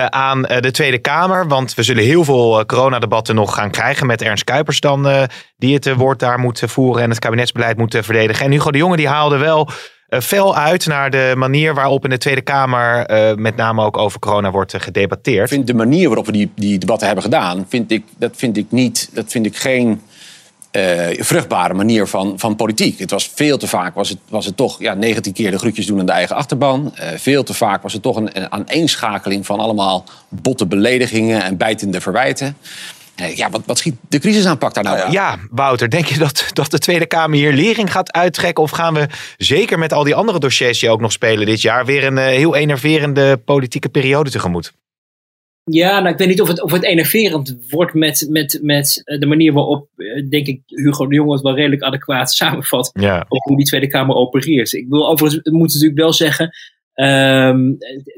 aan de Tweede Kamer. Want we zullen heel veel coronadebatten nog gaan krijgen met Ernst Kuipers dan, die het woord daar moet voeren en het kabinetsbeleid moet verdedigen. En Hugo de Jonge die haalde wel fel uit naar de manier waarop in de Tweede Kamer eh, met name ook over corona wordt eh, gedebatteerd. vind de manier waarop we die, die debatten hebben gedaan, vind ik, dat vind ik niet, dat vind ik geen eh, vruchtbare manier van, van politiek. Het was veel te vaak, was het, was het toch ja, 19 keer de groetjes doen aan de eigen achterban. Eh, veel te vaak was het toch een, een aaneenschakeling van allemaal botte beledigingen en bijtende verwijten. Ja, wat, wat schiet de crisisaanpak daar nou aan? Ja, Wouter, denk je dat, dat de Tweede Kamer hier lering gaat uittrekken? Of gaan we zeker met al die andere dossiers die ook nog spelen dit jaar weer een eh, heel enerverende politieke periode tegemoet? Ja, nou, ik weet niet of het, of het enerverend wordt met, met, met eh, de manier waarop, eh, denk ik, Hugo de Jonge het wel redelijk adequaat samenvat. Ja. Op hoe die Tweede Kamer opereert. Ik wil overigens, ik moet natuurlijk wel zeggen, ehm,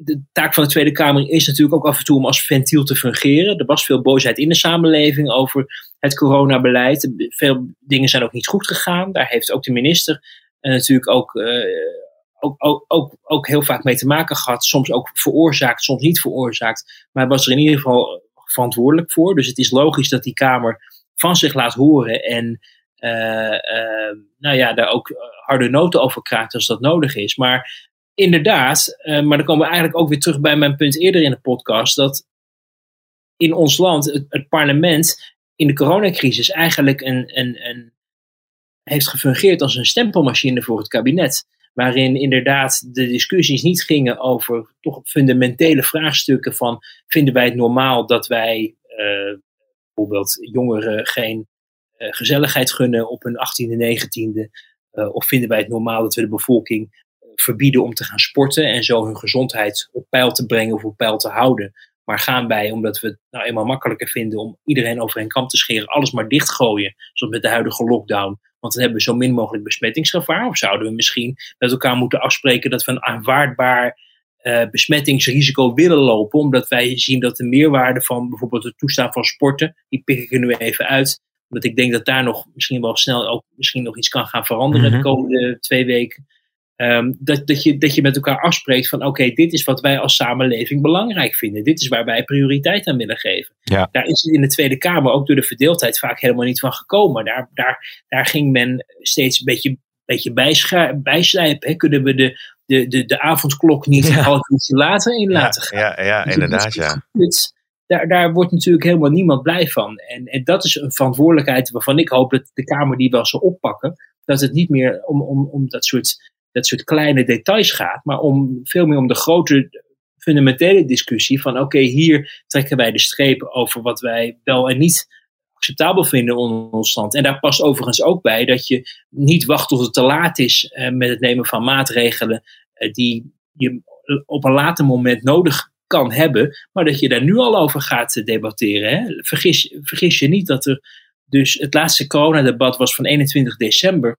de taak van de Tweede Kamer is natuurlijk ook af en toe om als ventiel te fungeren. Er was veel boosheid in de samenleving over het coronabeleid. Veel dingen zijn ook niet goed gegaan. Daar heeft ook de minister eh, natuurlijk ook, eh, ook, ook, ook, ook heel vaak mee te maken gehad. Soms ook veroorzaakt, soms niet veroorzaakt. Maar hij was er in ieder geval verantwoordelijk voor. Dus het is logisch dat die Kamer van zich laat horen en eh, nou ja, daar ook harde noten over kraakt als dat nodig is. Maar inderdaad, eh, maar dan komen we eigenlijk ook weer terug bij mijn punt eerder in de podcast, dat in ons land het, parlement in de coronacrisis eigenlijk een, een, een heeft gefungeerd als een stempelmachine voor het kabinet. Waarin inderdaad de discussies niet gingen over toch fundamentele vraagstukken van vinden wij het normaal dat wij uh, bijvoorbeeld jongeren geen uh, gezelligheid gunnen op hun 18e, 19e. Uh, of vinden wij het normaal dat we de bevolking verbieden om te gaan sporten en zo hun gezondheid op peil te brengen of op peil te houden. Maar gaan wij, omdat we het nou eenmaal makkelijker vinden om iedereen over een kam te scheren, alles maar dichtgooien, zoals met de huidige lockdown. Want dan hebben we zo min mogelijk besmettingsgevaar. Of zouden we misschien met elkaar moeten afspreken dat we een aanvaardbaar uh, besmettingsrisico willen lopen, omdat wij zien dat de meerwaarde van bijvoorbeeld het toestaan van sporten, die pik ik er nu even uit, omdat ik denk dat daar nog misschien wel snel ook misschien nog iets kan gaan veranderen mm -hmm. de komende twee weken. Um, dat, dat, je, dat je met elkaar afspreekt van oké, okay, dit is wat wij als samenleving belangrijk vinden. Dit is waar wij prioriteit aan willen geven. Ja. Daar is het in de Tweede Kamer ook door de verdeeldheid vaak helemaal niet van gekomen. Daar, daar, daar ging men steeds een beetje, beetje bijslijpen. Hè. Kunnen we de, de, de, de avondklok niet een half uurtje later in laten gaan? Ja, ja, Dus inderdaad. Ja. Het, daar, daar wordt natuurlijk helemaal niemand blij van. En, en dat is een verantwoordelijkheid waarvan ik hoop dat de Kamer die wel zal oppakken. Dat het niet meer om, om, om dat soort dat soort kleine details gaat, maar om veel meer om de grote fundamentele discussie van oké, hier trekken wij de streep over wat wij wel en niet acceptabel vinden onder ons land. En daar past overigens ook bij dat je niet wacht tot het te laat is eh, met het nemen van maatregelen eh, die je op een later moment nodig kan hebben, maar dat je daar nu al over gaat debatteren. Hè? Vergis, vergis je niet dat er dus het laatste coronadebat was van 21 december.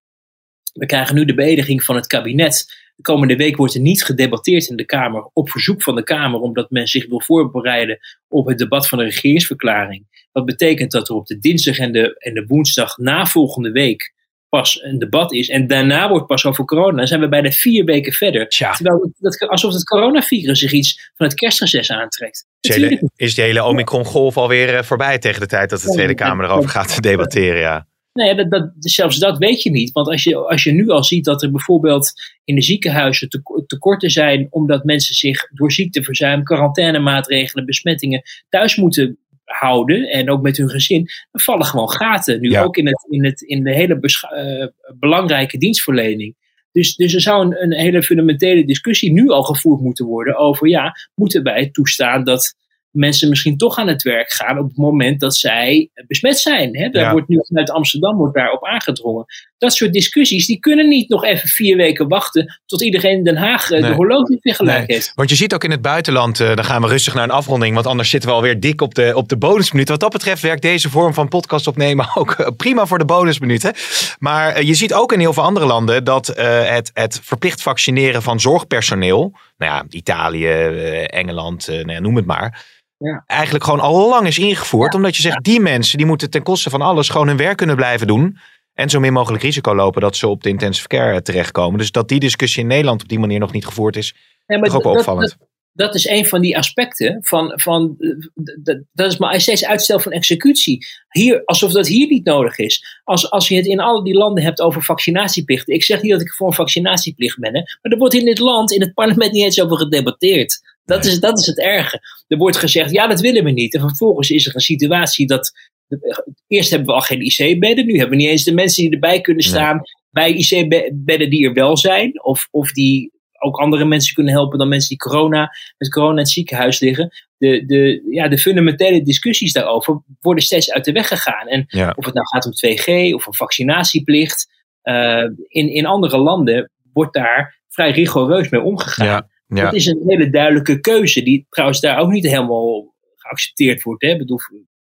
We krijgen nu de beëdiging van het kabinet. De komende week wordt er niet gedebatteerd in de Kamer op verzoek van de Kamer, omdat men zich wil voorbereiden op het debat van de regeringsverklaring. Wat betekent dat er op de dinsdag en de, en de woensdag na volgende week pas een debat is. En daarna wordt pas over corona. Dan zijn we bijna vier weken verder. Tja. Terwijl dat, alsof het coronavirus zich iets van het kerstreces aantrekt. Is, hele, is die hele Omicron-golf alweer voorbij tegen de tijd dat de Tweede Kamer erover gaat debatteren? Ja. Nee, dat, dat, zelfs dat weet je niet. Want als je, als je nu al ziet dat er bijvoorbeeld in de ziekenhuizen tekorten zijn, omdat mensen zich door ziekteverzuim, quarantainemaatregelen, besmettingen thuis moeten houden en ook met hun gezin, dan vallen gewoon gaten. Nu Ja. ook in, het, in, het, in de hele eh, belangrijke dienstverlening. Dus, dus er zou een, een hele fundamentele discussie nu al gevoerd moeten worden over, ja, moeten wij toestaan dat mensen misschien toch aan het werk gaan op het moment dat zij besmet zijn. Hè? Daar Ja. wordt nu vanuit Amsterdam wordt daarop aangedrongen. Dat soort discussies, die kunnen niet nog even vier weken wachten tot iedereen in Den Haag eh, Nee. de horloge weer gelijk Nee. heeft. Want je ziet ook in het buitenland, eh, dan gaan we rustig naar een afronding, want anders zitten we alweer dik op de, op de bonusminuut. Wat dat betreft werkt deze vorm van podcast opnemen ook eh, prima voor de bonusminuten. Maar je ziet ook in heel veel andere landen dat het, het verplicht vaccineren van zorgpersoneel, nou ja, Italië, Engeland, nou ja, noem het maar. Ja. Eigenlijk gewoon al lang is ingevoerd. Omdat je zegt, die mensen die moeten ten koste van alles gewoon hun werk kunnen blijven doen. En zo min mogelijk risico lopen dat ze op de intensive care terechtkomen. Dus dat die discussie in Nederland op die manier nog niet gevoerd is, Ja, maar toch ook wel opvallend. Dat, dat is een van die aspecten van, van eh, dat is maar steeds uitstel van executie. Hier, alsof dat hier niet nodig is. Als, als je het in al die landen hebt over vaccinatieplicht. Ik zeg niet dat ik voor een vaccinatieplicht ben, hè, maar er wordt in dit land, in het parlement, niet eens over gedebatteerd. Dat, is, dat is het erge. Er wordt gezegd, ja, dat willen we niet. En vervolgens is er een situatie dat. Eerst hebben we al geen IC-bedden. Nu hebben we niet eens de mensen die erbij kunnen Nee. staan. Bij IC-bedden die er wel zijn. Of, of die ook andere mensen kunnen helpen dan mensen die corona, met corona in het ziekenhuis liggen. De, de, ja, de fundamentele discussies daarover worden steeds uit de weg gegaan. En Ja. of het nou gaat om 2G of een vaccinatieplicht. eh, in, in andere landen wordt daar vrij rigoureus mee omgegaan. Ja, ja. Dat is een hele duidelijke keuze, die trouwens daar ook niet helemaal geaccepteerd wordt. Hè? Ik bedoel,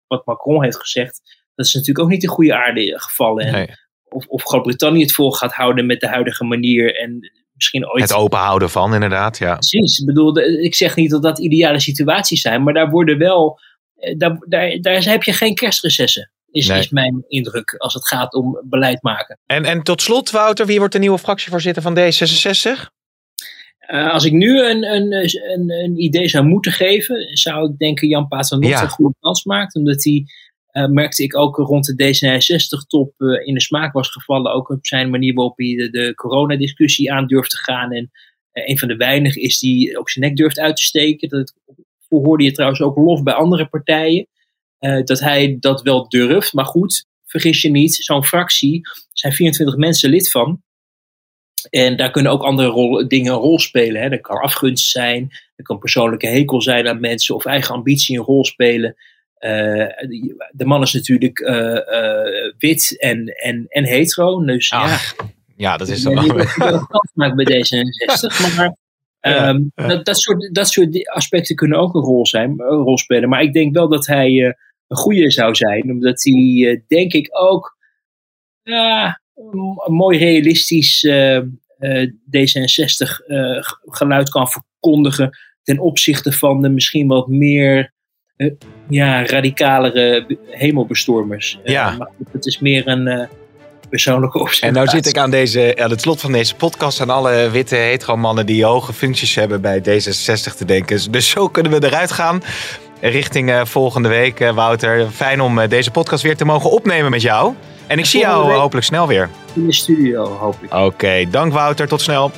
wat Macron heeft gezegd, dat is natuurlijk ook niet in goede aarde gevallen. En Nee. Of, of Groot-Brittannië het vol gaat houden met de huidige manier en misschien ooit. Het openhouden van, inderdaad. Ja. Precies. Ik bedoel, ik zeg niet dat dat ideale situaties zijn, maar daar worden wel. eh, Daar, daar, daar heb je geen kerstrecessen. Is, Nee. is mijn indruk als het gaat om beleid maken. En, en tot slot, Wouter, wie wordt de nieuwe fractievoorzitter van D66? Eh, als ik nu een, een, een, een idee zou moeten geven, zou ik denken Jan Paternotte Ja. een goede kans maakt. Omdat hij, eh, merkte ik ook rond de D66-top eh, in de smaak was gevallen. Ook op zijn manier waarop hij de, de coronadiscussie aan durft te gaan. En eh, een van de weinigen is die ook zijn nek durft uit te steken. Dat hoorde je trouwens ook lof bij andere partijen. dat hij dat wel durft. Maar goed, vergis je niet, zo'n fractie zijn 24 mensen lid van. En daar kunnen ook andere dingen een rol spelen. Hè. Dat kan afgunst zijn, er kan persoonlijke hekel zijn aan mensen of eigen ambitie een rol spelen. Uh, de man is natuurlijk uh, uh, wit en, en, en hetero. Dus Ach, ja, ja, dat is wel. wel. gemaakt bij D66. Maar um, ja. Dat, dat, soort, dat soort aspecten kunnen ook een rol, zijn, een rol spelen. Maar ik denk wel dat hij een goede zou zijn. Omdat hij, denk ik, ook een mooi realistisch D66 geluid kan verkondigen. Ten opzichte van de misschien wat meer ja, radicalere hemelbestormers. Ja. Uh, maar het is meer een uh, persoonlijke observatie. En nou zit ik aan, deze, aan het slot van deze podcast aan alle witte hetero mannen die hoge functies hebben bij D66 te denken. Dus zo kunnen we eruit gaan. Richting volgende week, Wouter. Fijn om deze podcast weer te mogen opnemen met jou. En ik en zie jou hopelijk snel weer. In de studio, hopelijk. Oké, okay, dank Wouter. Tot snel.